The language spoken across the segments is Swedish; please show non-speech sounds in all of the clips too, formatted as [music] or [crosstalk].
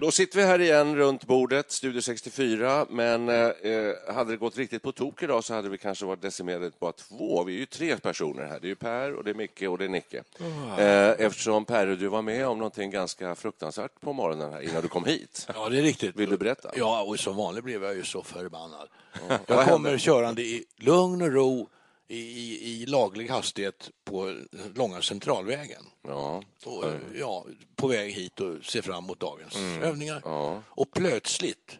Då sitter vi här igen runt bordet, Studio 64, men eh, hade det gått riktigt på tok idag så hade vi kanske varit decimerade på två. Vi är ju tre personer här. Det är ju Per, och det är Micke och det är Nicke. Oh. Eh, eftersom Per, du var med om någonting ganska fruktansvärt på morgonen här innan du kom hit. Ja, det är riktigt. Vill du berätta? Ja, och som vanligt blev jag ju så förbannad. Vad Jag hände? kommer körande i lugn och ro i, i, i laglig hastighet på långa centralvägen. Ja. Och, ja, på väg hit och ser fram emot dagens övningar. Mm. Ja. Och plötsligt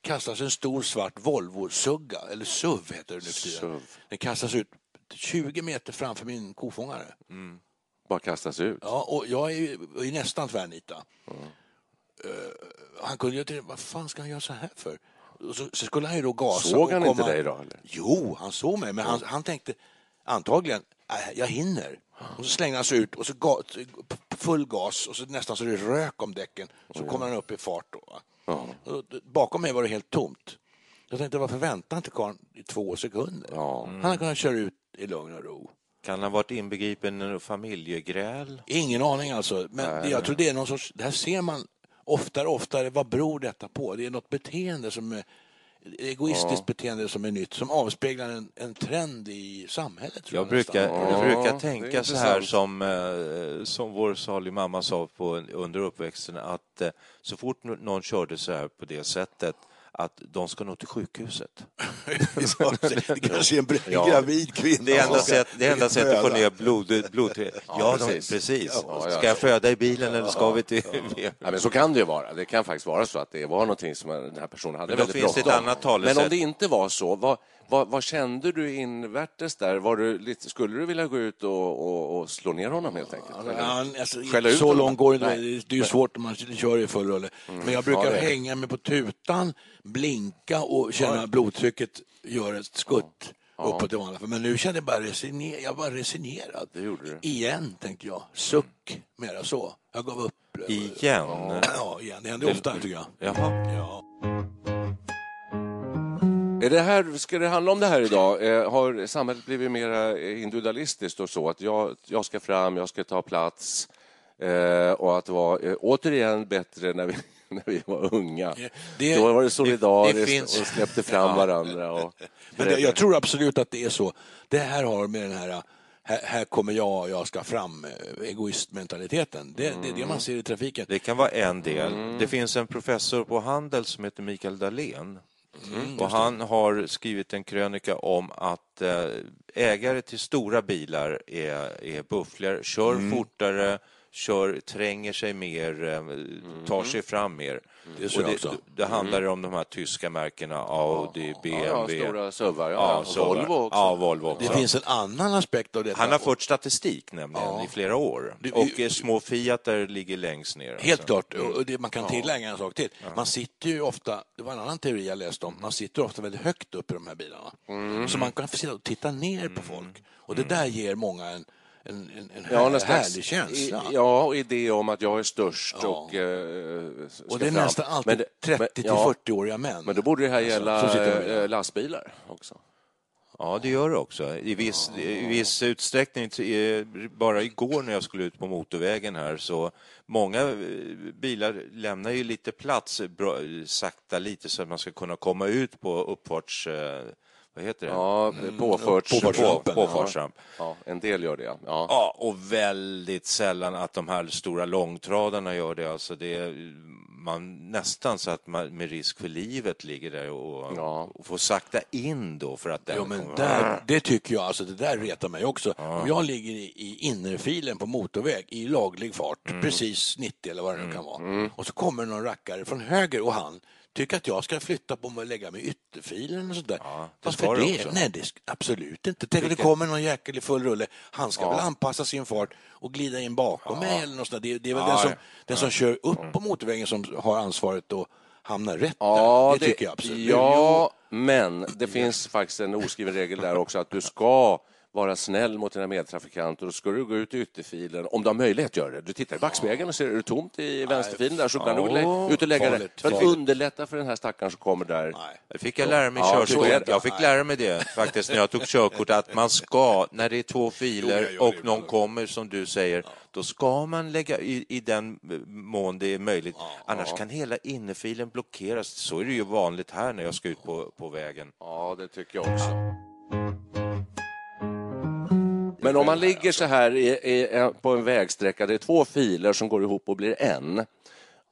kastas en stor svart Volvo-sugga, eller SUV heter det nu för tiden. Den kastas ut 20 meter framför min kofångare. Bara kastas ut. Ja, och jag är, är nästan tvärnita. Mm. Eh, han kunde ju tänka, vad fan ska han göra så här för? Så, så skulle han ju då gasa. Såg och han komma- inte dig då? Eller? Jo, han såg mig, men han, han tänkte antagligen, "Nej, jag hinner. Och så slängde han sig ut och så ga, full gas och så nästan så det rök om däcken. Så kommer han upp i fart då. Ja. Och bakom mig var det helt tomt. Jag tänkte, varför väntar inte karln i två sekunder? Ja. Han hade kunnat köra ut i lugn och ro. Kan han ha varit inbegripen i familjegräl? Ingen aning alltså. Men det, jag tror det är någon sorts, det här ser man oftare och oftare. Vad beror detta på? Det är något beteende som är egoistiskt beteende som är nytt, som avspeglar en, en trend i samhället. Tror Jag jag, brukar, nästan. jag Ja, brukar tänka så här som, eh, som vår salig mamma sa på, under uppväxten att eh, så fort någon körde så här på det sättet att de ska nog till sjukhuset. [laughs] Ja, det kanske är en Ja. gravid kvinna. Det enda, ska- sätt, det enda sättet att få ner blod, blod Ja, de, precis. precis. Ja, ja, Ska jag föda i bilen eller ska vi till... Ja, men så kan det ju vara. Det kan faktiskt vara så att det var någonting som den här personen hade Men väldigt bråttom. Men om det inte var så, vad, vad, vad kände du invärtes där? Var du lite, skulle du vilja gå ut och, och, och slå ner honom helt enkelt? Eller? Ja, alltså, Skälla så honom? långt går det inte. Mm. Det är ju svårt om man kör i full rulle. Men jag brukar Ja, hänga mig på tutan, blinka och känna blodtrycket gör ett skutt uppåt i vanliga. Men nu kände jag bara resigner, jag var resignerad. Det gjorde du. Igen, tänkte jag. Suck, mera så. Jag gav upp. Igen? Ja, igen. Det händer ofta, tycker jag. Jaha. Ja. Är det här, ska det handla om det här idag? Eh, har samhället blivit mer individualistiskt och så? Att jag, jag ska fram, jag ska ta plats eh, och att det var eh, återigen bättre när vi, [laughs] när vi var unga. Det- Då var det det- solidariskt det finns- och släppte fram varandra. Och, [laughs] Men det, jag tror absolut att det är så. Det här har med den här här, här kommer jag, jag ska fram, eh, egoistmentaliteten. Det, det är det man ser i trafiken. Det kan vara en del. Mm. Det finns en professor på Handel som heter Mikael Dahlén. Mm, och han har skrivit en krönika om att eh, ägare till stora bilar är, är bufflar, kör Mm. fortare, kör, tränger sig mer, eh, tar sig fram mer. Det ser och det, det handlar om de här tyska märkena Audi, ja, BMW. stora SUVar, ja. Ja, Volvo också. Ja, Volvo också. Det finns en annan aspekt av detta. Han har fört statistik nämligen i flera år. Det- Och eh, små Fiatar ligger längst ner. Helt alltså. klart. Och det, man kan tillägga en sak till. Man sitter ju ofta, det var en annan teori jag läste om, man sitter ofta väldigt högt upp i de här bilarna. Mm. Så man kan få sitta och titta ner på folk. Och det där ger många en, en, en, en Ja, här, härlig känsla. i- Ja, och idé om att jag är störst Ja. och eh, och det är fram. nästan alltid Men det- 30 men- till ja, 40-åriga män. Men då borde det här Alltså, gälla eh, lastbilar också. Ja, det gör det också. I viss, i viss utsträckning, eh, bara igår när jag skulle ut på motorvägen här så många eh, bilar lämnar ju lite plats sakta lite så att man ska kunna komma ut på uppfarts vad heter det? Ja, påförts, påfartsrampen. Påfartsramp. Ja, en del gör det, ja. ja. Ja, och väldigt sällan att de här stora långtradarna gör det. Alltså det man nästan så att man med risk för livet ligger där och, ja. och får sakta in då för att den jo, men där, Det tycker jag, alltså det där retar mig också. Ja. Om jag ligger i, i innerfilen på motorväg i laglig fart, mm. precis 90 eller vad det nu kan vara, mm. och så kommer någon rackare från höger och han tycker att jag ska flytta på mig och lägga mig i ytterfilen och sådär. Ja, Varför det? Nej, det absolut inte. Tänk om det kommer någon jäkel i full rulle. Han ska ja. väl anpassa sin fart och glida in bakom ja. mig eller något sådär. Det, det är väl ja, den, som, den som kör upp på motorvägen som har ansvaret att hamna rätt ja, där. Det, det tycker jag absolut. Ja, men det finns faktiskt en oskriven regel där också att du ska vara snäll mot dina medtrafikanter och ska du gå ut i ytterfilen, om du har möjlighet att göra det. Du tittar i backspegeln och ser är det tomt i vänsterfilen där så kan du gå ut och lägga farligt, det för att underlätta för den här stackaren som kommer där. Det fick jag lära mig ja, körkort. Jag fick lära mig det faktiskt när jag tog körkort att man ska, när det är två filer och någon kommer som du säger, då ska man lägga i, i den mån det är möjligt. Annars kan hela innerfilen blockeras. Så är det ju vanligt här när jag ska ut på, på vägen. Ja, det tycker jag också. Men om man ligger så här i, i, på en vägsträcka, det är två filer som går ihop och blir en.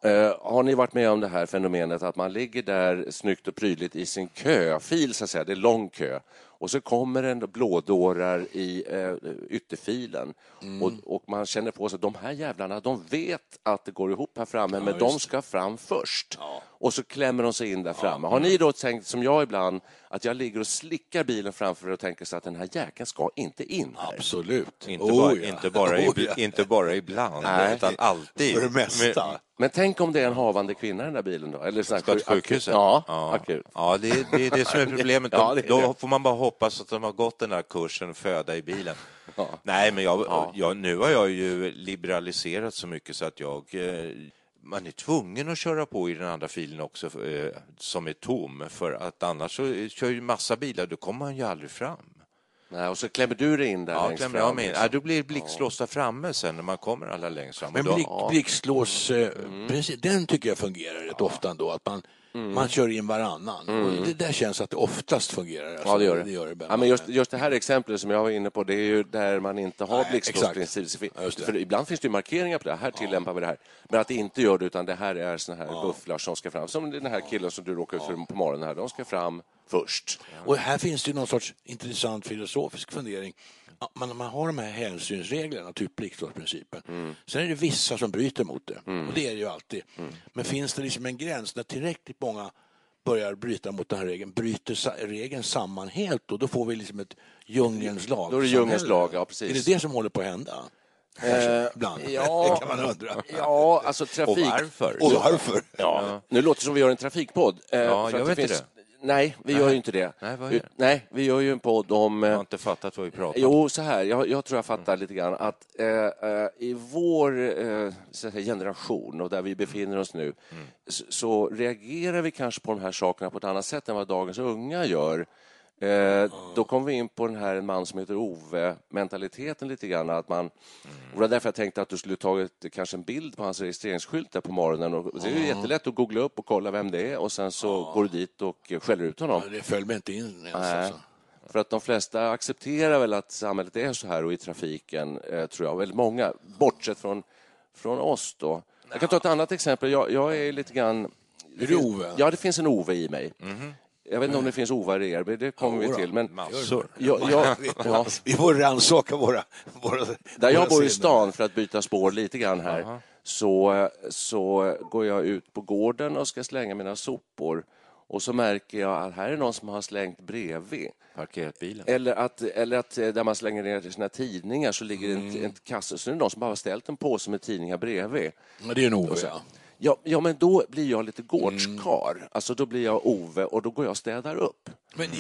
Uh, har ni varit med om det här fenomenet att man ligger där snyggt och prydligt i sin köfil, så att säga, det är lång kö, och så kommer en blådårar i uh, ytterfilen mm. och, och, man känner på sig att de här jävlarna, de vet att det går ihop här framme, ja, men de ska fram först. Ja. Och så klämmer de sig in där framme. Har ni då tänkt, som jag ibland, att jag ligger och slickar bilen framför och tänker så att den här jäkeln ska inte in här? Absolut. Inte, oh, bara, ja. inte, bara, oh, ja. inte bara ibland, Nej. utan alltid. För det mesta. Men, men tänk om det är en havande kvinna i den där bilen då? Eller Ska till sjukhuset? Ja, ja. akut. Ja, det, är, det är det som är problemet. [laughs] ja, det är då får man bara hoppas att de har gått den där kursen föda i bilen. Ja. Nej, men jag, ja. jag, nu har jag ju liberaliserat så mycket så att jag eh, man är tvungen att köra på i den andra filen också eh, som är tom för att annars så kör ju massa bilar, då kommer man ju aldrig fram. Nej, och så klämmer du dig in där ja, längst fram? Jag liksom. ja, då blir blixtlås där framme sen när man kommer allra längst fram. Men blick, blixtlås, eh, mm. den tycker jag fungerar rätt ja. ofta ändå. Att man, Mm. Man kör in varannan. Mm. det där känns att det oftast fungerar. Alltså, ja, det gör det. det, gör det ja, men just, just det här exemplet som jag var inne på, det är ju där man inte har blixtlåsprincip. Ja, för ibland finns det markeringar på det. Här tillämpar vi det här. Men att det inte gör det, utan det här är såna här ja. bufflar som ska fram. Som den här killen som du råkade ut för på morgonen här. De ska fram först. Och här finns det någon sorts intressant filosofisk fundering man, man har de här hänsynsreglerna, typ pliktrådsprincipen. Mm. Sen är det vissa som bryter mot det, mm. och det är det ju alltid. Mm. Men finns det liksom en gräns när tillräckligt många börjar bryta mot den här regeln, bryter regeln samman helt och då får vi liksom ett djungelns lag. Då är det djungelns lag, ja precis. Är det det som håller på att hända? Eh, ibland. Ja, [laughs] det kan man undra. Ja, alltså trafik... Och varför? Och varför? Ja. Nu låter det som vi gör en trafikpodd. Eh, ja, jag vet finns... det. Nej, vi gör ju inte det. Nej, vad gör Nej, vi gör ju en podd om... Jag har inte fattat vad vi pratar om. Jo, så här, jag, jag tror jag fattar mm. lite grann att eh, eh, i vår eh, generation och där vi befinner oss nu mm. så, så, reagerar vi kanske på de här sakerna på ett annat sätt än vad dagens unga gör. Eh, då kom vi in på den här en man som heter Ove-mentaliteten lite grann. Att man, mm. och det var därför jag tänkte att du skulle tagit kanske en bild på hans registreringsskylt där på morgonen. Och det är ju jättelätt att googla upp och kolla vem det är och sen så går du dit och skäller ut honom. Ja, det föll mig inte in ens. Alltså. För att de flesta accepterar väl att samhället är så här och i trafiken, eh, tror jag, väldigt många, bortsett från, från oss då. Jag kan ta ett annat exempel. Jag, jag är lite grann... Är du Ove? Ja, det finns en Ove i mig. Mm. Jag vet inte om det finns ovar i er, men det kommer ja, vi till. Men massor. Jag, jag, [laughs] ja. Vi får rannsaka våra, våra... Där jag bor i stan, för att byta spår lite grann här, så, så går jag ut på gården och ska slänga mina sopor. Och så märker jag att här är någon som har slängt bredvid. Parkerat bilen. Eller att, eller att där man slänger ner sina tidningar så ligger mm. en, en kasse. Så är det någon som bara har ställt en påse med tidningar bredvid. Ja, det är en Ove, ja. Ja, ja, men då blir jag lite gårdskar. Mm. Alltså då blir jag Ove och då går jag och städar upp.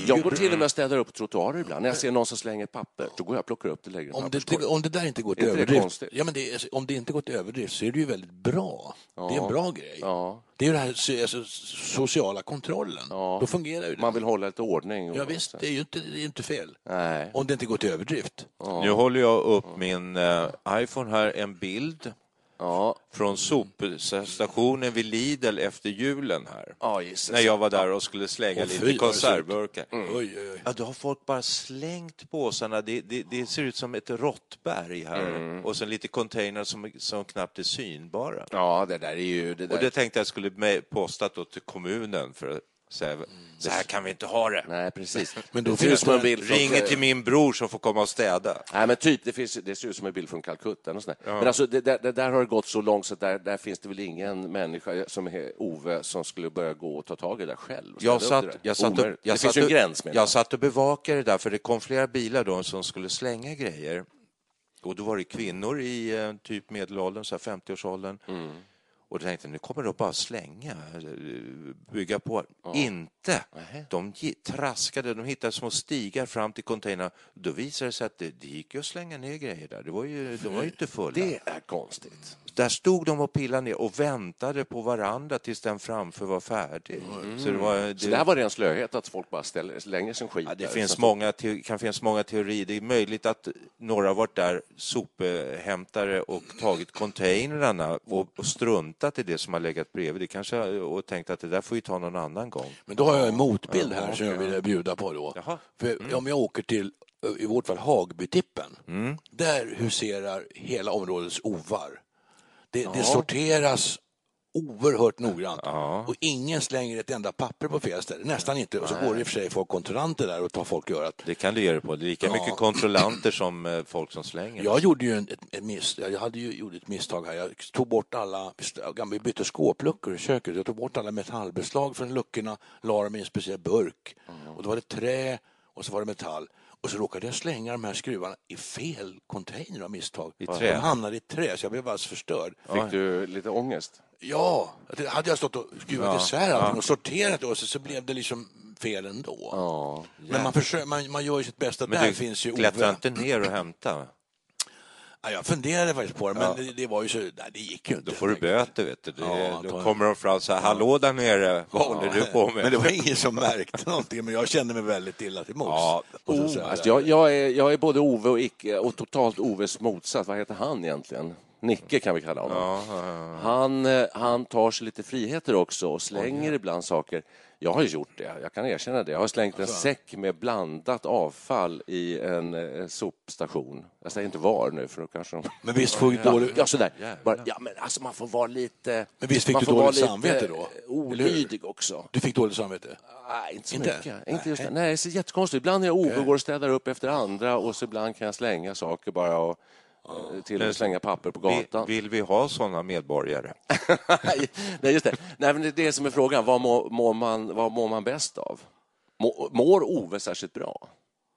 jag går till och med och städar upp trottoarer ibland. När jag ser någon som slänger papper, då går jag och plockar upp det lägre om det, om det där inte går till överdrift, ja, men det, om det inte går till överdrift så är det ju väldigt bra. Ja. Det är en bra grej. Ja. Det är ju den här alltså, sociala kontrollen. Ja. Då fungerar det. Man vill hålla lite ordning. Ja, visst, det är ju inte, det är inte fel. Nej. Om det inte går till överdrift. Nu håller jag upp min uh, iPhone här, en bild Ja. Från sopstationen vid Lidl efter julen här. Ja, när jag var där och skulle slänga oh, lite konservburkar. Mm. Oj, oj, oj. Ja, då har folk bara slängt påsarna. Det, det, det ser ut som ett råttberg här. Mm. Och sen lite container som, som knappt är synbara. Ja, det där är ju... Det där... Och det tänkte jag skulle posta till kommunen för så här, mm. så här, kan vi inte ha det. Nej, precis. [laughs] Men då det ut som en bild Ringer till min bror som får komma och städa. Nej, men typ, det, finns, det ser ut som en bild från Calcutta. Och ja. Men alltså, det, det, där har det gått så långt så där, där finns det väl ingen människa som är Ove som skulle börja gå och ta tag i det där själv. Jag satt, jag satt, och, jag det finns ju en gräns. Jag, jag satt och bevakade det där, för det kom flera bilar då som skulle slänga grejer. Och då var det kvinnor i eh, typ medelåldern, 50-årsåldern. Mm och tänkte nu kommer de bara slänga, bygga på. Ja. Inte! De traskade, de hittade små stigar fram till containern. Då visade det sig att det, det gick ju att slänga ner grejer där. Det var ju, de var ju inte fulla. Det är konstigt. Där stod de och pillade ner och väntade på varandra tills den framför var färdig. Mm. Så, det var, det... så där var det en slöhet att folk bara ställer, slänger sin skit ja, Det finns många, kan finnas många teorier. Det är möjligt att några har varit där sophämtare och tagit containrarna och, och struntat i det som har legat bredvid. Det kanske, och tänkt att det där får vi ta någon annan gång. Men då har jag en motbild här som jag vill bjuda på då. För mm. Om jag åker till i vårt fall Hagbytippen. Mm. Där huserar hela områdets ovar. Det, ja. det sorteras oerhört noggrant ja. och ingen slänger ett enda papper på fel ställe. Nästan inte. Och så går det i och för sig folk kontrollanter där och tar folk i örat. Det kan du göra på. Det är lika ja. mycket kontrollanter som eh, folk som slänger. Jag gjorde ju ett, ett, miss, jag hade ju gjort ett misstag här. Jag tog bort alla, vi bytte skåpluckor i köket. Jag tog bort alla metallbeslag från luckorna, la dem i en speciell burk. Mm. Och då var det trä och så var det metall. Och så råkade jag slänga de här skruvarna i fel container av misstag. I trä? De hamnade i trä, så jag blev alldeles förstörd. Fick du lite ångest? Ja, hade jag stått och skruvat ja. isär allting ja. och sorterat och så, så blev det liksom fel ändå. Ja. Men man, försöker, man, man gör ju sitt bästa. Men Där du finns ju klättrade inte ner och hämta? Ja, jag funderade faktiskt på det, men ja. det, det, var ju så... Nej, det gick ju inte. Då får du böter, vet du. Det, ja, då kommer de fram så här, hallå där nere, vad håller du på med? Men det var ingen som märkte någonting, men jag kände mig väldigt illa till mots. Ja. Oh, alltså, jag, jag, är, jag är både Ove och Icke, och totalt Oves motsats. Vad heter han egentligen? Nicke kan vi kalla honom. Ja, ja, ja. Han, eh, han tar sig lite friheter också och slänger ibland saker. Jag har gjort det, jag kan erkänna det. Jag har slängt en alltså. säck med blandat avfall i en eh, sopstation. Jag säger inte var nu, för då kanske de... Men visst får du dålig... Ja, sådär. Bara, ja, men alltså man får vara lite... Men visst fick du dåligt samvete då? olydig också. Du fick dåligt samvete? Nej, inte så inte? mycket. Inte just, nej, det är jättekonstigt. Ibland är jag Ove och går och städar upp efter andra och så ibland kan jag slänga saker bara och till att slänga papper på gatan. Vill, vill vi ha sådana medborgare? [laughs] Nej, just det. Nej, men det är det som är frågan. Vad mår, mår, man, vad mår man bäst av? Mår Ove särskilt bra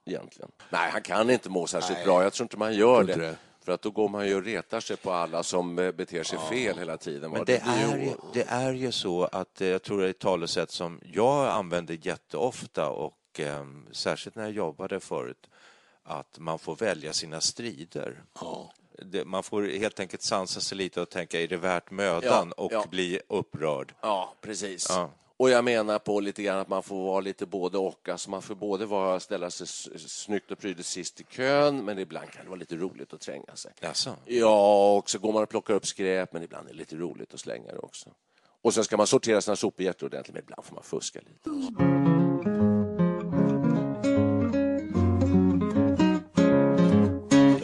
egentligen? Nej, han kan inte må särskilt Nej. bra. Jag tror inte man gör det. det. För att då går man ju och retar sig på alla som eh, beter sig ja. fel hela tiden. Men det, det, är ju, det är ju så att eh, jag tror det är ett talesätt som jag använder jätteofta och eh, särskilt när jag jobbade förut att man får välja sina strider. Ja. Man får helt enkelt sansa sig lite och tänka, är det värt mödan? Ja, och ja. bli upprörd. Ja, precis. Och jag menar på lite grann att man får vara lite både och. Alltså man får både vara, ställa sig snyggt och prydligt sist i kön, men ibland kan det vara lite roligt att tränga sig. Jaså? Ja, och så går man och plockar upp skräp, men ibland är det lite roligt att slänga det också. Och sen ska man sortera sina sopor jätteordentligt, men ibland får man fuska lite.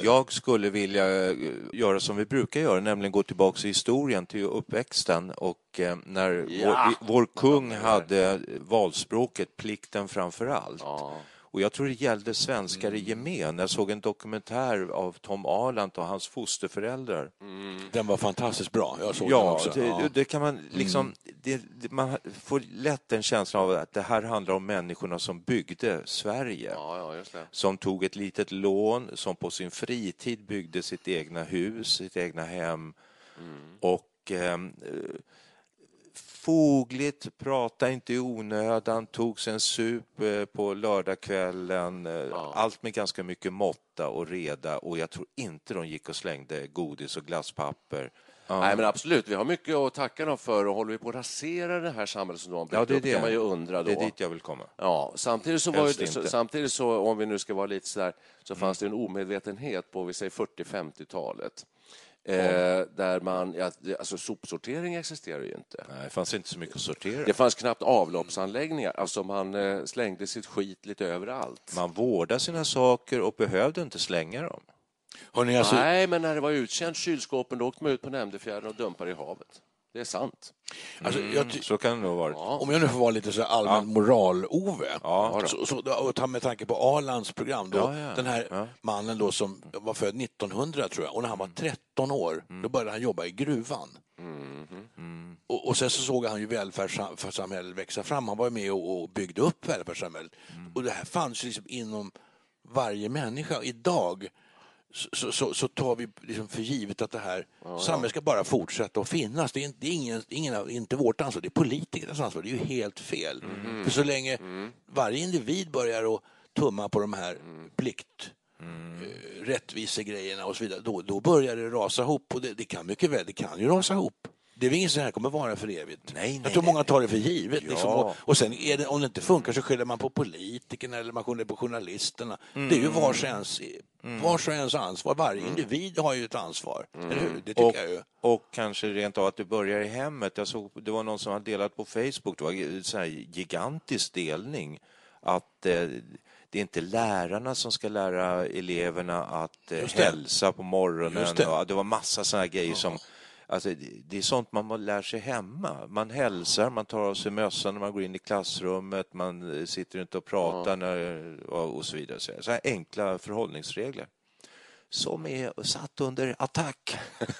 Jag skulle vilja eh, göra som vi brukar göra, nämligen gå tillbaka i historien till uppväxten och eh, när ja. vår, vår kung hade valspråket plikten framför allt. Ja. Och jag tror det gällde svenskar i gemen. Jag såg en dokumentär av Tom Arlant och hans fosterföräldrar. Mm. Den var fantastiskt bra. Jag såg ja, den också. Det, ja, det kan man liksom... Mm. Det, det, man får lätt en känsla av att det här handlar om människorna som byggde Sverige. Ja, som tog ett litet lån, som på sin fritid byggde sitt egna hus, sitt egna hem. Mm. Och... Eh, fogligt, prata inte i onödan, tog sig en sup eh, på lördagskvällen. Eh, ja. Allt med ganska mycket måtta och reda och jag tror inte de gick och slängde godis och glasspapper. Ja. Nej, men absolut. Vi har mycket att tacka dem för och håller vi på att rasera det här samhället som de har byggt ja, det upp det. kan man ju undra då. Det är dit jag vill komma. Ja, samtidigt så, var det, så, samtidigt så om vi nu ska vara lite så där, så mm. fanns det en omedvetenhet på vi säger 40-50-talet Eh, där man, ja, alltså sopsortering existerar ju inte. Nej, det fanns inte så mycket att sortera. Det fanns knappt avloppsanläggningar. Alltså man eh, slängde sitt skit lite överallt. Man vårdade sina saker och behövde inte slänga dem. Alltså... Nej, men när det var utkänt kylskåpen då åkte man ut på Nämndefjärden och dumpade i havet. Det är sant. Alltså, mm, så kan det nog vara. Ja. Om jag nu får vara lite så allmän ja. moral-Ove, ja, så, så, och med tanke på Arlands program, då, den här mannen då som var född 1900 tror jag, och när han var 13 år, mm. då började han jobba i gruvan. Mm. Mm. Och, och, sen så såg han ju välfärdssamhället växa fram. Han var med och, och byggde upp välfärdssamhället. Mm. Och det här fanns liksom inom varje människa. Idag så, så, så, tar vi liksom för givet att det här ja, samhället ska bara fortsätta att finnas. Det är, inte, det är ingen, ingen, inte vårt ansvar, det är politikernas ansvar. Det är ju helt fel. Mm. För så länge mm. varje individ börjar att tumma på de här mm. plikt mm. Eh, rättvisegrejerna och så vidare, då, då börjar det rasa ihop. Och det, det, kan mycket väl, det kan ju rasa ihop. Det är väl inget som här kommer vara för evigt. Nej, nej, jag tror många tar det för givet. Ja. Liksom. Och, och, sen det, om det inte funkar så skyller man på politikerna eller man skyller på journalisterna. Mm. Det är ju vars och ens, mm. vars och ens ansvar. Varje mm. individ har ju ett ansvar. Mm. Eller hur? Det tycker och, jag ju. Och kanske rent av att det börjar i hemmet. Jag såg, det var någon som hade delat på Facebook, det var en sån här gigantisk delning, att eh, det är inte lärarna som ska lära eleverna att eh, hälsa på morgonen. Det. Och det var massa såna grejer som Alltså, det är sånt man lär sig hemma. Man hälsar, man tar av sig mössan när man går in i klassrummet, man eh, sitter inte och pratar ja. när, och så vidare. Så här enkla förhållningsregler som är satt under attack. [laughs]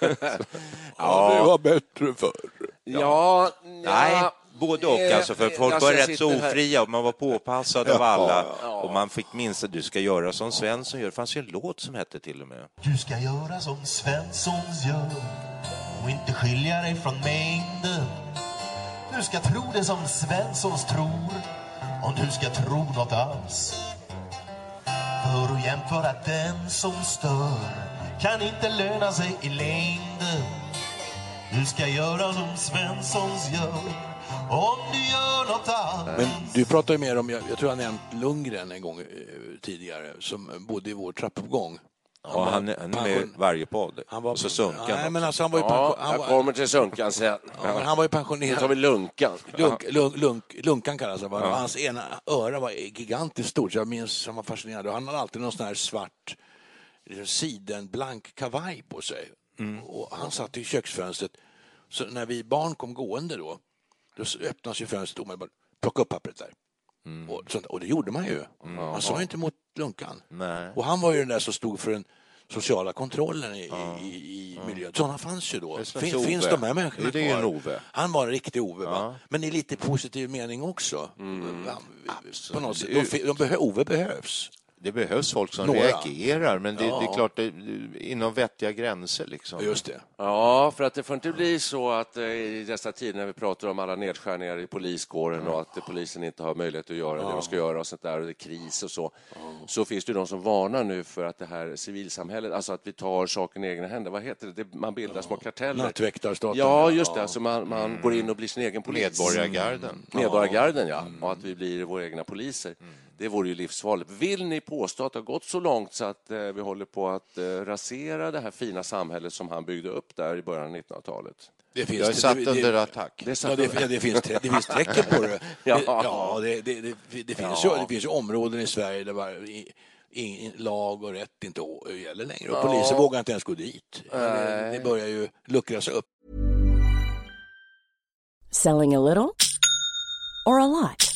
ja, det var bättre förr. Ja, ja, nej, både och. Alltså, för folk alltså, var rätt så ofria och man var påpassad av alla. Och man fick minst att du ska göra som Svensson gör. Det fanns ju en låt som hette till och med. Du ska göra som Svenssons gör och inte skilja dig från mängden. Du ska tro det som Svenssons tror, om du ska tro något alls. För att jämföra den som stör kan inte löna sig i längden. Du ska göra som Svenssons gör, om du gör något alls. Men du pratar ju mer om, jag, jag tror jag nämnt Lundgren en gång eh, tidigare, som bodde i vår trappuppgång. Ja, han, han är med i varje podd. Han var, och så Sunkan nej, men alltså, han var ju ja, han var, Jag kommer till Sunkan sen. Ja, han var ju pensionerad. Nu tar vi Lunkan. Lunk, lunk, lunk, lunkan kallas det. Ja. Hans ena öra var gigantiskt stort, jag minns han var fascinerad. Han hade alltid någon sån här svart liksom sidenblank kavaj på sig. Mm. Och han satt i köksfönstret. Så när vi barn kom gående då, då öppnades ju fönstret och man bara plocka upp pappret där. Mm. Och, sånt, och det gjorde man ju. Mm. Man sa inte emot Lunkan. Nej. Och han var ju den där som stod för den sociala kontrollen i, ja. i, i miljön. Sådana fanns ju då. Fin, finns de här människorna det är Ove. Han var en riktig Ove, ja. men i lite positiv mening också. Mm. På något sätt. De, de behö, Ove behövs. Det behövs folk som Några. reagerar, men det, ja. det är klart, det, inom vettiga gränser. Liksom. Just det. Ja, för att det får inte bli så att eh, i dessa tider när vi pratar om alla nedskärningar i poliskåren och att polisen inte har möjlighet att göra ja. det de ska göra och sånt där, och det är kris och så, mm. så finns det de som varnar nu för att det här civilsamhället, alltså att vi tar saken i egna händer. Vad heter det? man bildar ja. små karteller. Nattväktarstaten. Ja, just det. Alltså man, man mm. går in och blir sin egen polis. Medborgargarden. Medborgargarden, ja. Och att vi blir våra egna poliser. Mm. Det vore ju livsfarligt. Vill ni påstå att det har gått så långt så att eh, vi håller på att eh, rasera det här fina samhället som han byggde upp där i början av 1900-talet? Det finns, jag är satt det, under attack. Det, ja, det, det, finns, det finns tecken på det. [laughs] ja. ja det, det, det, finns ja. ju, det finns ju områden i Sverige där bara, i, in, lag och rätt inte gäller längre. Och polisen vågar inte ens gå dit. Det, det börjar ju luckras upp. Selling a little or a lot?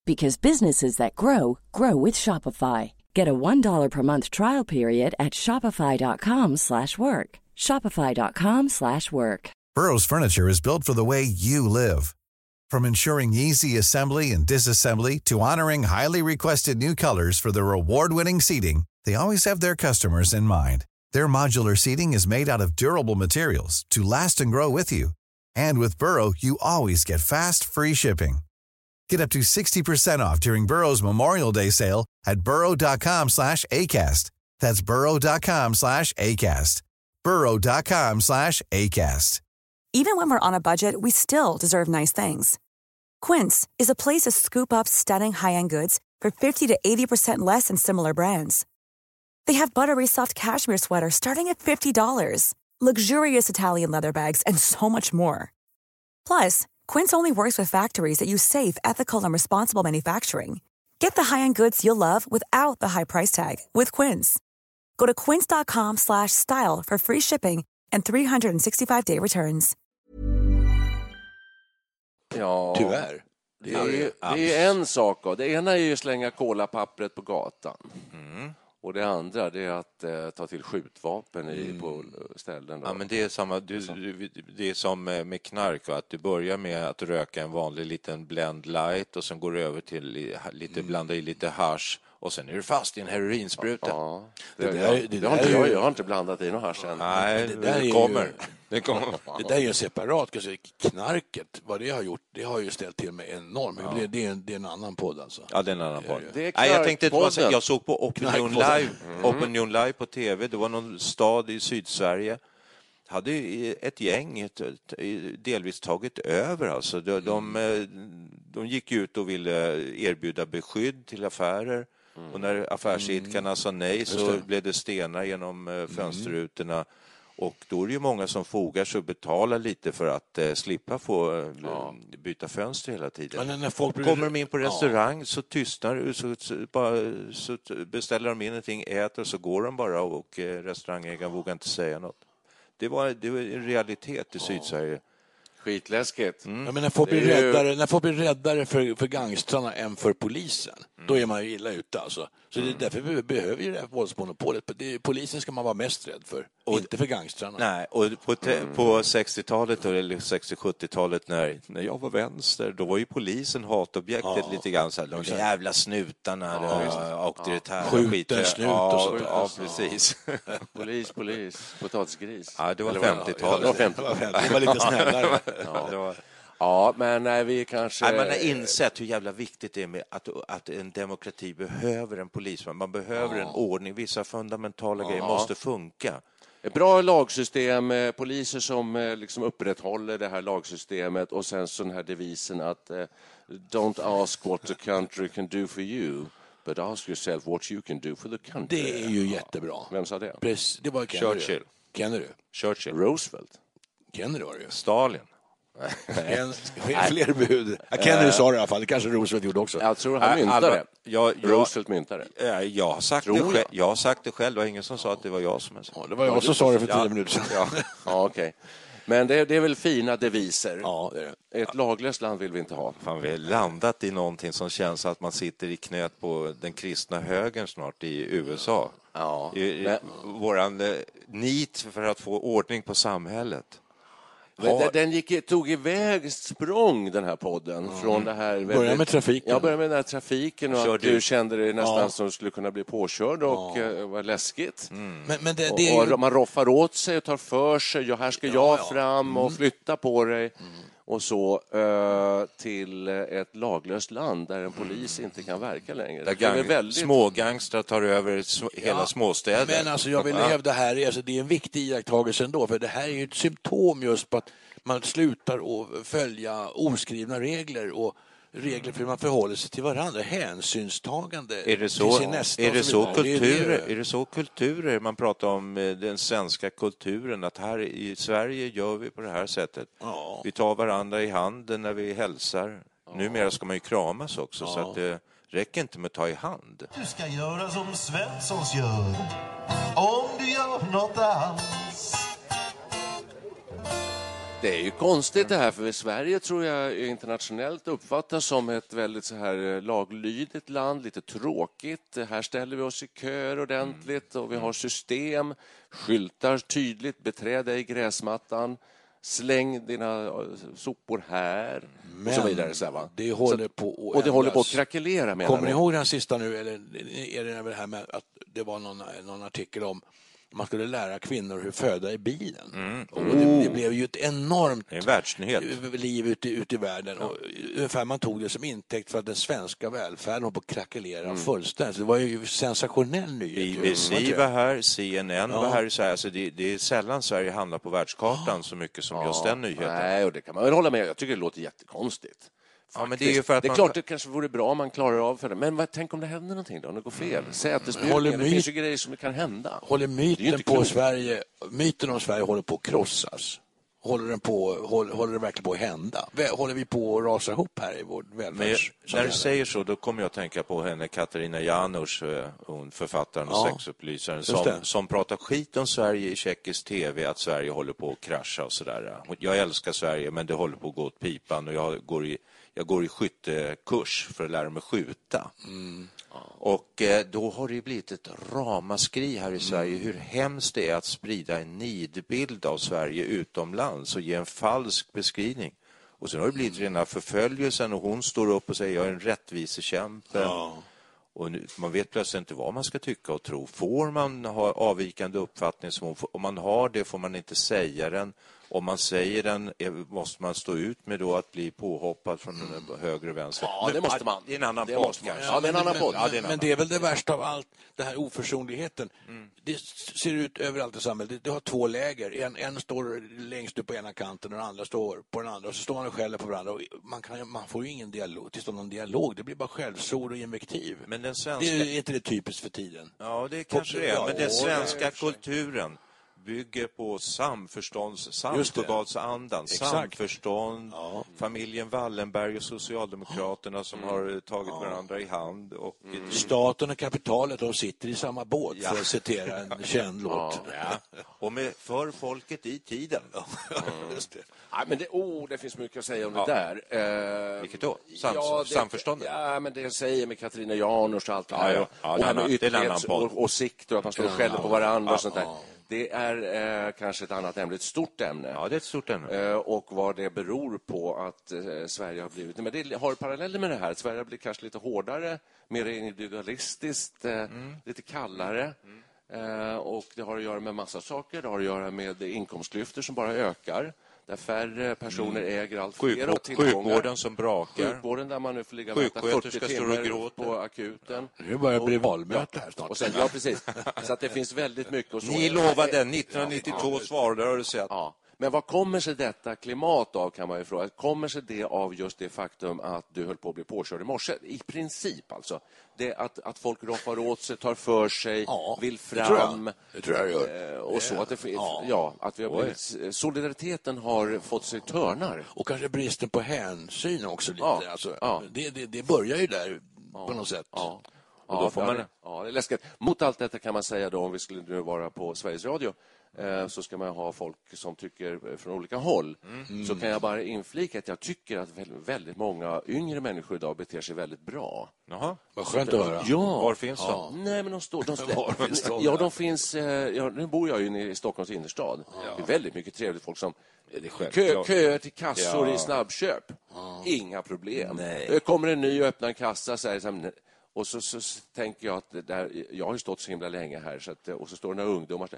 because businesses that grow grow with Shopify. Get a $1 per month trial period at Shopify.com slash work. Shopify.com slash work. Burrow's furniture is built for the way you live. From ensuring easy assembly and disassembly to honoring highly requested new colors for their award-winning seating, they always have their customers in mind. Their modular seating is made out of durable materials to last and grow with you. And with Burrow, you always get fast, free shipping. Get up to 60% off during Burrow's Memorial Day sale at burrow.com slash ACAST. That's burrow.com slash ACAST. burrow.com slash ACAST. Even when we're on a budget, we still deserve nice things. Quince is a place to scoop up stunning high-end goods for 50 to 80% less than similar brands. They have buttery soft cashmere sweaters starting at $50, luxurious Italian leather bags, and so much more. Plus, Quince only works with factories that use safe, ethical, and responsible manufacturing. Get the high-end goods you'll love without the high price tag with Quince. Go to quince.com/style for free shipping and 365-day returns. Ja, Tyvärr. Det är, det är en sak. Då. Det ena är ju att slänga kolapappret på gatan. Mm. Och det andra det är att eh, ta till skjutvapen i, på ställen. Då. Ja, men det är samma, du, du, det är som med med knark, va? att du börjar med att röka en vanlig liten blend light och sen går du över till li- lite, blanda i lite hash och sen är du fast i en heroinspruta. Ja, det, Det det, där- det, det det har där inte är jag, ju- jag har inte blandat i något hasch än. Nej, det det, där är ju- kommer. Det kommer. Det där är ju separat, knarket, vad det har gjort, det har ju ställt till med enormt. Men Det, det, är en, det är en annan podd alltså. Ja, det är en annan podd. Det Nej, jag tänkte det var jag såg på Opinion. Live, Opinion Live på tv. Det var någon stad i Sydsverige. Hade ju ett gäng delvis tagit över. Alltså. De, de, eh, de gick ut och ville erbjuda beskydd till affärer. Och när affärsidkarna sa nej så blev det stenar genom eh, fönsterrutorna. Och då är det ju många som fogar sig och betalar lite för att eh, slippa få eh, byta fönster hela tiden. Men när folk blir- Kommer de in på Ja. restaurang så tystnar det, så, så, bara, så beställer de in någonting, äter och så går de bara och eh, restaurangägaren vågar inte säga något. Det var, det var en realitet i Sydsverige. Skitläskigt. Ja, men när folk blir Det ju- räddare, när folk blir räddare för, för gangstrarna än för polisen, då är man ju illa ute alltså. Så det är därför vi behöver ju det här våldsmonopolet. Det är, polisen ska man vara mest rädd för, inte för gangstrarna. Nej, och på, te- på 60-talet eller 60-70-talet när, när jag var vänster, då var ju polisen hatobjektet lite grann. Så här, de jävla snutarna, ja, auktoritära Skjut en skit. snut ja, och sånt där. Ja, precis. [laughs] Polis, polis, potatisgris. Ja, det var Eller vad- 50-talet. Det var 50 Det var lite snällare. Ja. Ja, men nej, vi kanske... Nej, man har insett hur jävla viktigt det är med att, att en demokrati behöver en polisman. Man behöver en ordning. Vissa fundamentala grejer måste funka. Ett bra lagsystem, eh, poliser som eh, liksom upprätthåller det här lagsystemet och sen så den här devisen att eh, don't ask what the country can do for you, but ask yourself what you can do for the country. Det är ju jättebra. Vem sa det? Precis, det var Kennedy. Churchill. Kennedy. Churchill. Roosevelt. Kennedy var det ju. Stalin. En, [laughs] fler bud. Ja, Kennedy sa det i alla fall, det kanske Roosevelt gjorde också. Jag tror han myntade det. jag, jag, Roosevelt myntade det. eh, jag, har sagt det jag. själv, jag har sagt det själv. Det var ingen som sa att det var jag som sa Ja, det var jag som sa det för tio minuter sedan. Ja. [laughs] Ja, okej. Men det, det är väl fina deviser. Ja, det är det. Ett laglöst land vill vi inte ha. Fan, vi har landat i någonting som känns att man sitter i knät på den kristna högern snart i USA. Ja, I, i, men- våran eh, nit för att få ordning på samhället. Men den- gick, tog iväg språng, den här podden. Från det här väldigt... Börja med trafiken. Ja, börja med den här trafiken och Kör att du. du kände dig nästan Ja. som du skulle kunna bli påkörd och ja. var läskigt. Men, men det, det Och, ju... och man roffar åt sig och tar för sig. Ja, här ska jag fram och flytta på dig. Och så eh, till ett laglöst land där en polis inte kan verka längre. Där Det är väl gang, väldigt... Smågangstrar tar över sm, hela småstäder. Men alltså jag vill hävda här, alltså det är en viktig iakttagelse ändå, för det här är ju ett symptom just på att man slutar att följa oskrivna regler och regler för hur man förhåller sig till varandra, hänsynstagande Är det till så, sin nästa är det så är kulturer, det. är det så kulturer man pratar om, eh, den svenska kulturen, att här i Sverige gör vi på det här sättet. Ja. Vi tar varandra i handen när vi hälsar. Numera ska man ju kramas också, så att det räcker inte med att ta i hand. Du ska göra som Svenssons gör Om du gör något alls Det är ju konstigt det här, för Sverige tror jag internationellt uppfattas som ett väldigt så här eh, laglydigt land, lite tråkigt. Här ställer vi oss i köer ordentligt och vi har system, skyltar tydligt, beträd dig gräsmattan. Släng dina eh, sopor här. Men och så vidare. Så här, det håller på att Och det håller på att krackelera menar Kommer ni ihåg den sista nu, eller är det det här med att det var någon, någon artikel om man skulle lära kvinnor hur föda i bilen. Mm. Och det, det, blev ju ett enormt en liv ute, ute i världen. Ja. Och ungefär man tog det som intäkt för att den svenska välfärden håller på att krackelera mm. fullständigt. det var ju sensationell nyhet. BBC var här, CNN ja. var här. Så här. Alltså det, det, är sällan Sverige hamnar på världskartan så mycket som ja. just den nyheten. Nej, och det kan man väl hålla med Jag tycker det låter jättekonstigt. Ja, men det är, för att det är man... klart det kanske vore bra om man klarar av för det. Men vad, tänk om det händer någonting då, om det går fel? Mm. Sätesbildningar, det finns ju grejer som kan hända. Håller myten, på Sverige, myten om Sverige håller på att krossas? Håller, den på, håller, håller det verkligen på att hända? Håller vi på att rasa ihop här i vår välfärds... När du säger så, då kommer jag att tänka på henne Katarina Janouch, eh, hon författaren och ja, sexupplysaren, som, som pratar skit om Sverige i tjeckisk tv, att Sverige håller på att krascha och sådär. Jag älskar Sverige, men det håller på att gå åt pipan och jag går i jag går i skyttekurs för att lära mig skjuta. Mm. Och eh, då har det blivit ett ramaskri här i Sverige mm. hur hemskt det är att sprida en nidbild av Sverige utomlands och ge en falsk beskrivning. Och sen har det blivit rena förföljelsen och hon står upp och säger jag är en rättvisekämpe. Ja. Och nu, man vet plötsligt inte vad man ska tycka och tro. Får man ha avvikande uppfattning? Som, om man har det får man inte säga den om man säger den måste man stå ut med då att bli påhoppad från den höger och vänster. Ja, det måste man. Det är en annan det podd kanske. Ja, det är en annan podd. Ja, men, men det är väl det värsta av allt, det här oförsonligheten. Mm. Det ser ut överallt i samhället. Det, har två läger. En, en står längst upp på ena kanten och den andra står på den andra. Och så står man och skäller på varandra. Och man, kan, man får ju ingen dialog, till någon dialog. Det blir bara skällsord och invektiv. Men den svenska... Det är inte det typiskt för tiden. Ja, det kanske det är. Men den svenska kulturen bygger på samförstånds, Saltsjöbadsandan, samförstånd, ja. familjen Wallenberg och Socialdemokraterna som mm. har tagit ja. varandra i hand. Och mm. Staten och kapitalet de sitter i samma båt, ja. för att citera en [laughs] känd låt. Och med för folket i tiden. Mm. [laughs] Just det. Nej, men det, oh, det finns mycket att säga om det där. Eh, Vilket då? Sam ja, samförståndet? Ja, men det jag säger med Katarina Janouch och allt det här. och, och det här med ytterlighetsåsikter och att man står och skäller på varandra och sånt där. Det är eh, kanske ett annat ämne, ett stort ämne. Ja, det är ett stort ämne. Eh, och vad det beror på att eh, Sverige har blivit... Men det har paralleller med det här. Sverige har blivit kanske lite hårdare, mer individualistiskt, eh, mm. lite kallare. Mm. och det har att göra med massa saker. Det har att göra med inkomstklyftor som bara ökar där färre personer mm. äger allt fler Sjukvård, tillgångar. Sjukvården som brakar. Sjukvården där man nu får ligga och vänta 40 timmar på akuten. Nu börjar det bli valmöte här snart. Och sen, ja, precis. Så att det finns väldigt mycket. Och [laughs] så. Ni lovade 1992 ja, valrörelse ja. Men vad kommer sig detta klimat av, kan man ju fråga. Kommer sig det av just det faktum att du höll på att bli påkörd i morse? I princip, alltså. Det att, att folk roffar åt sig, tar för sig, ja, vill fram. Det tror jag, det tror jag gör. Eh, och så att, det, ja. ja. att vi har blivit, solidariteten har fått sig törnar. Och kanske bristen på hänsyn också. lite. Ja. Alltså, ja. Det, det, det börjar ju där på något sätt. Ja. Får man... ja, det är läskigt. Mot allt detta kan man säga då, om vi skulle nu vara på Sveriges Radio, Eh, så ska man ha folk som tycker från olika håll. Mm. Så kan jag bara inflika att jag tycker att väldigt många yngre människor idag beter sig väldigt bra. Jaha, vad skönt att höra. Ja. Var finns de? Nej, men de står... De [laughs] Var finns de? Ja, de finns... Eh, ja, nu bor jag ju i Stockholms innerstad. Ja. Det är väldigt mycket trevligt folk som... Kö, köer till kassor ja. i snabbköp. Ja. Inga problem. Nej. Det kommer en ny och öppnar en kassa så här, och så, så, tänker jag att där, jag har ju stått så himla länge här så att, och så står det några ungdomar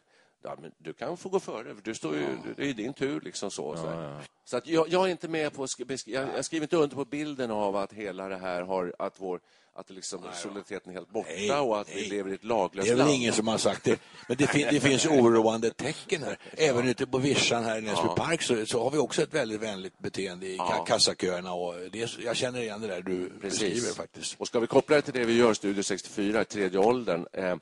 ja, men du kan få gå före, du står ju, det är din tur. Liksom så, så, ja, så att jag, jag, är inte med på, jag, jag skriver inte under på bilden av att hela det här har, att vår att liksom solidariteten är helt borta nej, och att nej. vi lever i ett laglöst land. Det är väl ingen som har sagt det. Men det, fin det finns oroande tecken här. Även ute på Vischan här i Näsby ja. park så, så, har vi också ett väldigt vänligt beteende i ja. kassaköerna. Och det, jag känner igen det där du Precis. beskriver faktiskt. Och ska vi koppla det till det vi gör, Studio 64, tredje åldern. Eh,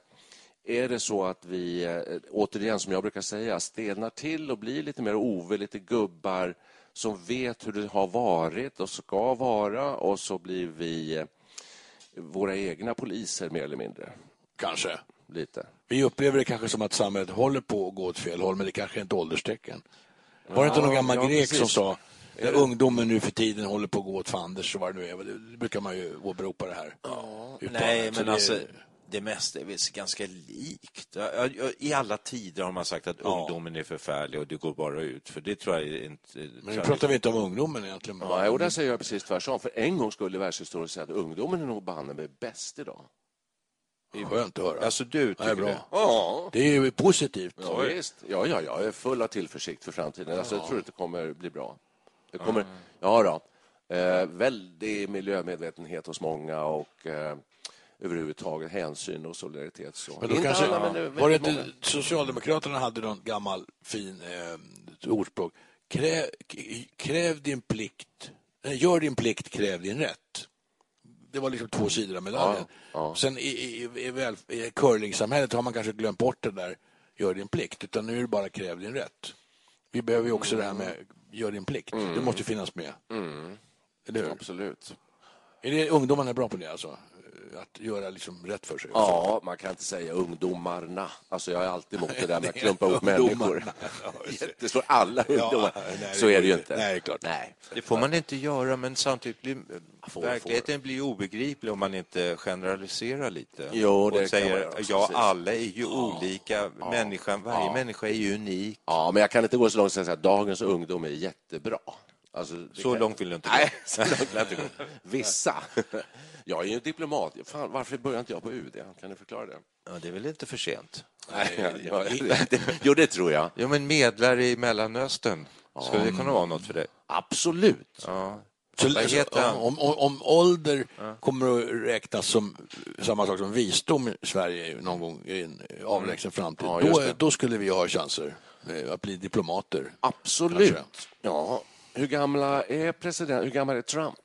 är det så att vi, eh, återigen som jag brukar säga, stelnar till och blir lite mer Ove, lite gubbar som vet hur det har varit och ska vara och så blir vi eh, våra egna poliser mer eller mindre. Kanske. Lite. Vi upplever det kanske som att samhället håller på att gå åt fel håll, men det kanske är ett ålderstecken. Var det inte någon gammal grek som sa när ungdomen nu för tiden håller på att gå åt fanders, så var det nu är. Det brukar man ju åberopa det här. Ja, nej, men det... alltså det mesta är väl ganska likt. I alla tider har man sagt att ja. ungdomen är förfärlig och det går bara ut. För det tror jag inte... Men nu pratar vi inte om ungdomen egentligen. Ja, och där säger jag precis tvärtom. För en gång skulle världshistorien säga att ungdomen är nog banne med bäst idag. Det är skönt att höra. Alltså du tycker bra. det? Ja. Det är ju positivt. Ja, visst. Ja, ja, jag är full av tillförsikt för framtiden. Alltså, jag tror att det kommer bli bra. Det kommer... Ja, då. Eh, väldig miljömedvetenhet hos många och eh, överhuvudtaget hänsyn och solidaritet. Så. Men då kanske, alla, men var det inte, Socialdemokraterna hade någon gammal fin eh, ordspråk. Kräv, kräv din plikt, gör din plikt, kräv din rätt. Det var liksom två sidor av medaljen. Ja, ja. Sen i, i, i, i curlingsamhället har man kanske glömt bort det där gör din plikt, utan nu är det bara kräv din rätt. Vi behöver ju också mm. det här med gör din plikt. Mm. Det måste finnas med. Mm. Eller Absolut. Är det, ungdomarna är bra på det alltså? Att göra liksom rätt för sig. Ja, man kan inte säga ungdomarna. Alltså jag är alltid emot det där med att klumpa ihop människor. Det [laughs] står alla ungdomar. Ja, nej, så är det ju inte. Nej, klart. Nej. Det får man inte göra, men samtidigt blir får, verkligheten får. blir obegriplig om man inte generaliserar lite. Jo, det och säger, ja, alla är ju ja. olika. Människan, varje ja. människa är ju unik. Ja, men jag kan inte gå så långt som att säga att dagens ungdom är jättebra. Alltså, så kan... långt vill du inte gå? Nej, [laughs] så långt vill jag inte gå. [laughs] Vissa. [laughs] Jag är ju diplomat. Fan, varför börjar inte jag på UD? Kan du förklara det? Ja, det är väl inte för sent? Nej, ja, jo, det tror jag. Jo, men medlare i Mellanöstern, skulle det kunna vara något för dig? Absolut. Ja. Så, så, om, om, om, ålder ja. kommer att räknas som samma sak som visdom i Sverige någon gång i en avlägsen framtid, ja, då, då, skulle vi ha chanser att bli diplomater. Absolut. Kanske. Ja. Hur, gamla är president, hur gammal är Trump?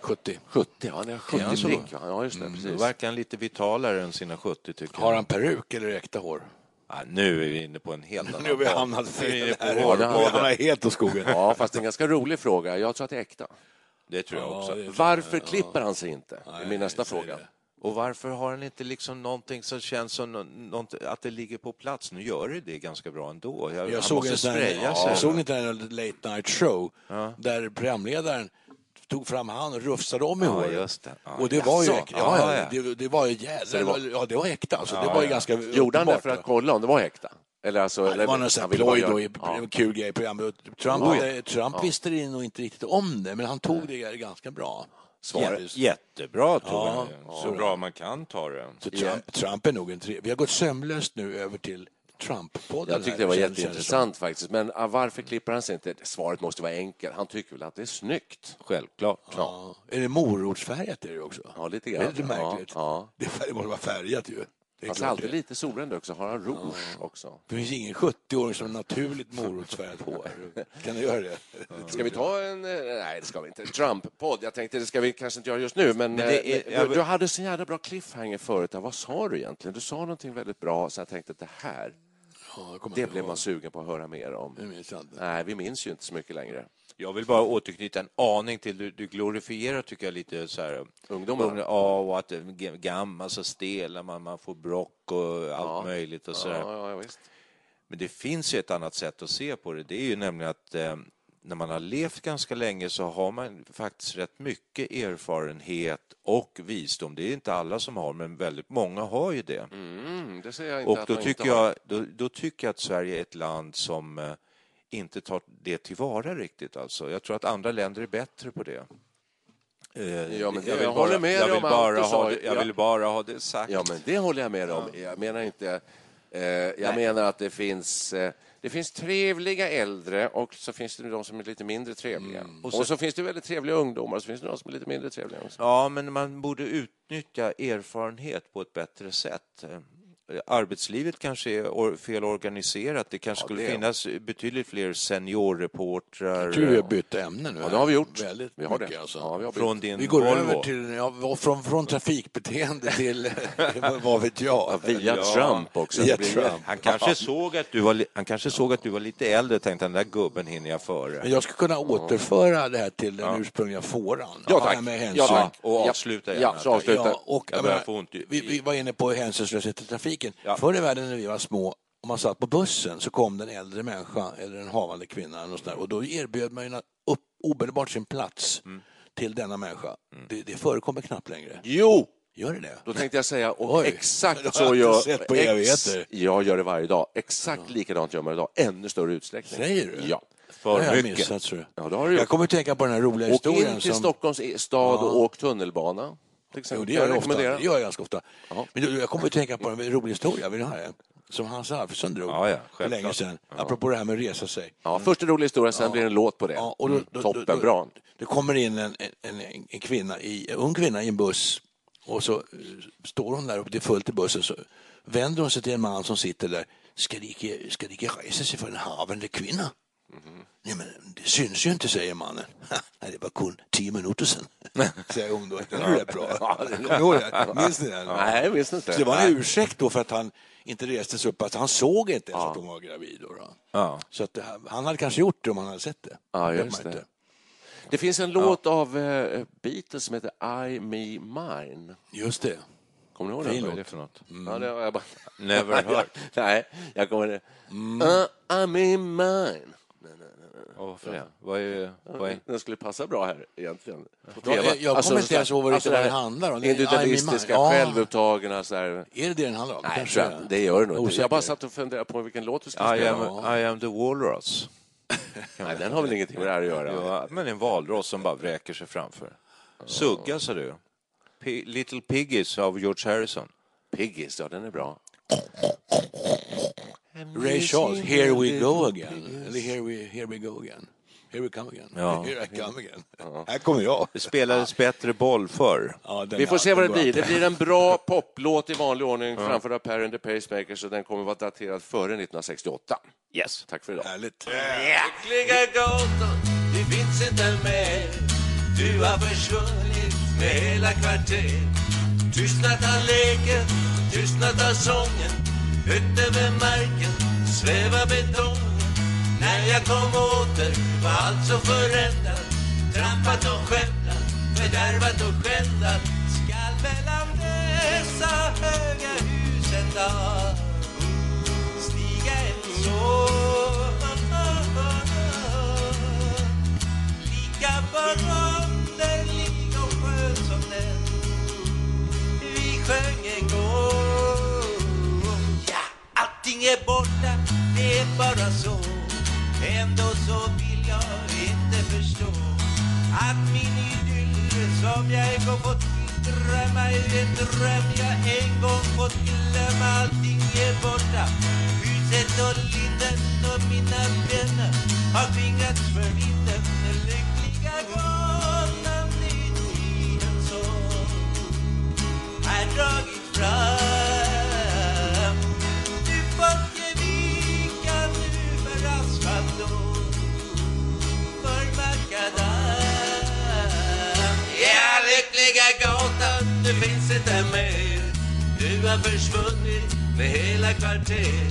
70. 70, ja, han är 70 ja, prick. Ja, just det, mm, precis. Då verkar han lite vitalare än sina 70, tycker Har han peruk eller äkta hår? Ja, nu är vi inne på en helt [laughs] annan... nu har vi hamnat fel. Här. Ja, det hamnar helt åt skogen. Ja, fast det är en ganska rolig fråga. Jag tror att det är äkta. Det tror jag också. Varför klipper han sig inte? Det är min nästa fråga. Och varför har han inte liksom någonting som känns som något, att det ligger på plats? Nu gör det det ganska bra ändå. Jag, jag såg, en sån, ja, jag såg inte en late night show ja. där programledaren tog fram han och rufsade om i ja, håret. Det. Ja, och det var ju äkta. Ja, ja, Det, det var ju jävla, det var, ja, det var äkta. Alltså. det var ju ganska Gjorde han det för att kolla om det var äkta? Eller alltså, ja, det var någon sån ploj då, i, en kul grej i programmet. Trump, oh. Trump visste det nog inte riktigt om det, men han tog det ganska bra. Svaret. Jättebra, tog ja, Så bra man kan ta det. Så Trump, Trump är nog en tre... Vi har gått sömlöst nu över till Trump-podden. Jag tyckte det var jätteintressant faktiskt. Men ah, varför klipper han sig inte? Svaret måste vara enkelt. Han tycker väl att det är snyggt. Självklart. Ja. Är det morotsfärgat är det också? Ja, lite grann. Det är lite märkligt. Ja, ja. Det måste vara färgat ju. Fast alltid lite solbränd också. Har han rouge ja. också? Det finns ingen 70-åring som har naturligt morotsfärgat hår. Kan du göra det? Ska vi ta en... Eh, nej, det ska vi inte. Trump-podd. Jag tänkte det ska vi kanske inte göra just nu, men, men är, eh, jag... du, du hade så jävla bra cliffhanger förut. Vad sa du egentligen? Du sa någonting väldigt bra, så jag tänkte att det här Ja, det blev man sugen på att höra mer om. Nej, vi minns ju inte så mycket längre. Jag vill bara återknyta en aning till, du, du glorifierar tycker jag lite så här... Ungdomar? Ja, och att gammal så stela man, man får brock och allt ja. möjligt och så ja, ja, Men det finns ju ett annat sätt att se på det. Det är ju nämligen att eh, när man har levt ganska länge så har man faktiskt rätt mycket erfarenhet och visdom. Det är inte alla som har, men väldigt många har ju det. Mm, det säger jag inte och då tycker jag, då, då, tycker jag att Sverige är ett land som eh, inte tar det tillvara riktigt. Alltså. Jag tror att andra länder är bättre på det. Eh, ja, men det, jag, vill jag bara, håller med jag vill, bara ha, det, jag vill bara ha det sagt. Ja, men det håller jag med om. Jag menar inte... Eh, jag Nej. menar att det finns... Eh, det finns trevliga äldre och så finns det de som är lite mindre trevliga. Mm. Och, så, och, så, finns det väldigt trevliga ungdomar och så finns det de som är lite mindre trevliga. Också. Ja, men man borde utnyttja erfarenhet på ett bättre sätt arbetslivet kanske är fel organiserat. Det kanske ja, skulle det finnas betydligt fler seniorreportrar. Tror vi har bytt ämne nu. Ja, det har vi gjort. Väldigt vi har det. Alltså. Ja, vi, har från din vi går Volvo. över till, ja, från, från trafikbeteende till, [laughs] vad vet jag? Ja, via ja. Trump också. Via Trump. Han, kanske såg att du var, han kanske såg att du var lite äldre och tänkte den där gubben hinner jag före. Men jag skulle kunna återföra det här till den ursprungliga fåran. Ja, tack. Med ja, tack. Och avsluta gärna. Ja, så avsluta. Och, jag menar, vi, vi var inne på hänsynslöshet i trafiken. Förr i världen när vi var små om man satt på bussen så kom det en äldre människa eller en havande kvinna och, sådär, och då erbjöd man ju upp, omedelbart sin plats mm. till denna människa. Mm. Det, det förekommer knappt längre. Jo! Gör det det? Då tänkte jag säga, och Oj, exakt så gör... På ex, jag gör det varje dag. Exakt ja. likadant gör man idag, ännu större utsträckning. Säger du? Ja. För jag mycket. Missat, tror jag. Ja, det har du jag kommer att tänka på den här roliga historien. Åk in till som... Stockholms stad och åk tunnelbana. Jo, det gör jag, ofta. Det gör jag ganska ofta. Aha. Men jag kommer att tänka på en rolig historia. Vill du höra Som Hans Alfredsson drog ja, ja, för länge sedan. Ja. Apropå det här med att resa sig. Ja, först en rolig historia, sen ja. blir det en låt på det. Ja, och då, då, mm, Toppen, bra. Det kommer in en, en, en, kvinna i, en ung kvinna i en buss och så står hon där och det är fullt i bussen. Så vänder hon sig till en man som sitter där. Ska det inte, ska det inte resa sig för en havande kvinna? Mm. Nej, men det syns ju inte, säger mannen. [laughs] Nej, det var kun tio minuter sedan, [laughs] säger hon då. Den är rätt bra. Minns ni den? Nej, jag minns inte. Så det var en ursäkt då för att han inte reste sig upp. Alltså, han såg inte ens ja. att hon var gravid. Då, då. Ja. Så att, han hade kanske gjort det om han hade sett det. Ja, just det. Det finns en låt av uh, Beatles som heter I, Me, Mine. Just det. Kommer ni ihåg den? Vad är det för något? Mm. Ja, det har jag bara... Never [laughs] heard. Nej, jag kommer mm. uh, I, Me, Mine. Oh, varför det? Vad är, vad är... Den skulle passa bra här egentligen. Ja, jag, jag alltså, kommer inte ens ihåg vad alltså, det handlar om. Individualistiska, ja. självupptagna. Så här. Är det det den handlar om? Nej, jag, det gör det nog inte. Jag bara satt och funderade på vilken låt vi skulle spela. I am, I am the Walrus. [laughs] Nej, den har väl ingenting med det här att göra? Ja, men en valross som bara vräker sig framför. Sugga, sa du. P Little Piggies av George Harrison. Piggies, ja den är bra. Ray Charles, Here We Go Again. Eller Here We, here we Go Again. Here we come again. Ja. Here I come again. Ja. Här kommer jag. Det spelades bättre boll förr. Ja, Vi får se vad det blir. Det blir en bra poplåt i vanlig ordning ja. framförd av Per and the Pacemakers och den kommer vara daterad före 1968. Yes. Tack för idag. Härligt. Lyckliga gatan, du finns inte mer. Du har försvunnit med hela kvarter. Tystnat har leken, tystnat har sången Högt över marken svävar betongen När jag kom åter var allt så förändrat. Trampat och skämtat, fördärvat och skändat Skall mellan dessa höga hus en dag Stiga en sår Lika bra Allting är borta, det är bara så. Ändå så vill jag inte förstå Att min idyll som jag en gång fått drömma är en dröm jag en gång fått glömma. Allting är borta Huset och linden och mina vänner har tvingats för vinden. Lyckliga gången i tiden så. Gatan, du finns inte mer. Du har försvunnit med hela kvarter.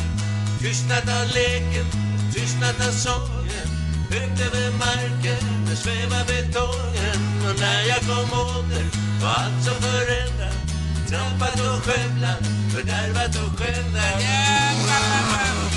Tystnat av leken, tystnat av sången. Högt över marken svävar betongen. Och när jag kom åter var allt som förändrat Trampat och skövlat, fördärvat och skändat yeah!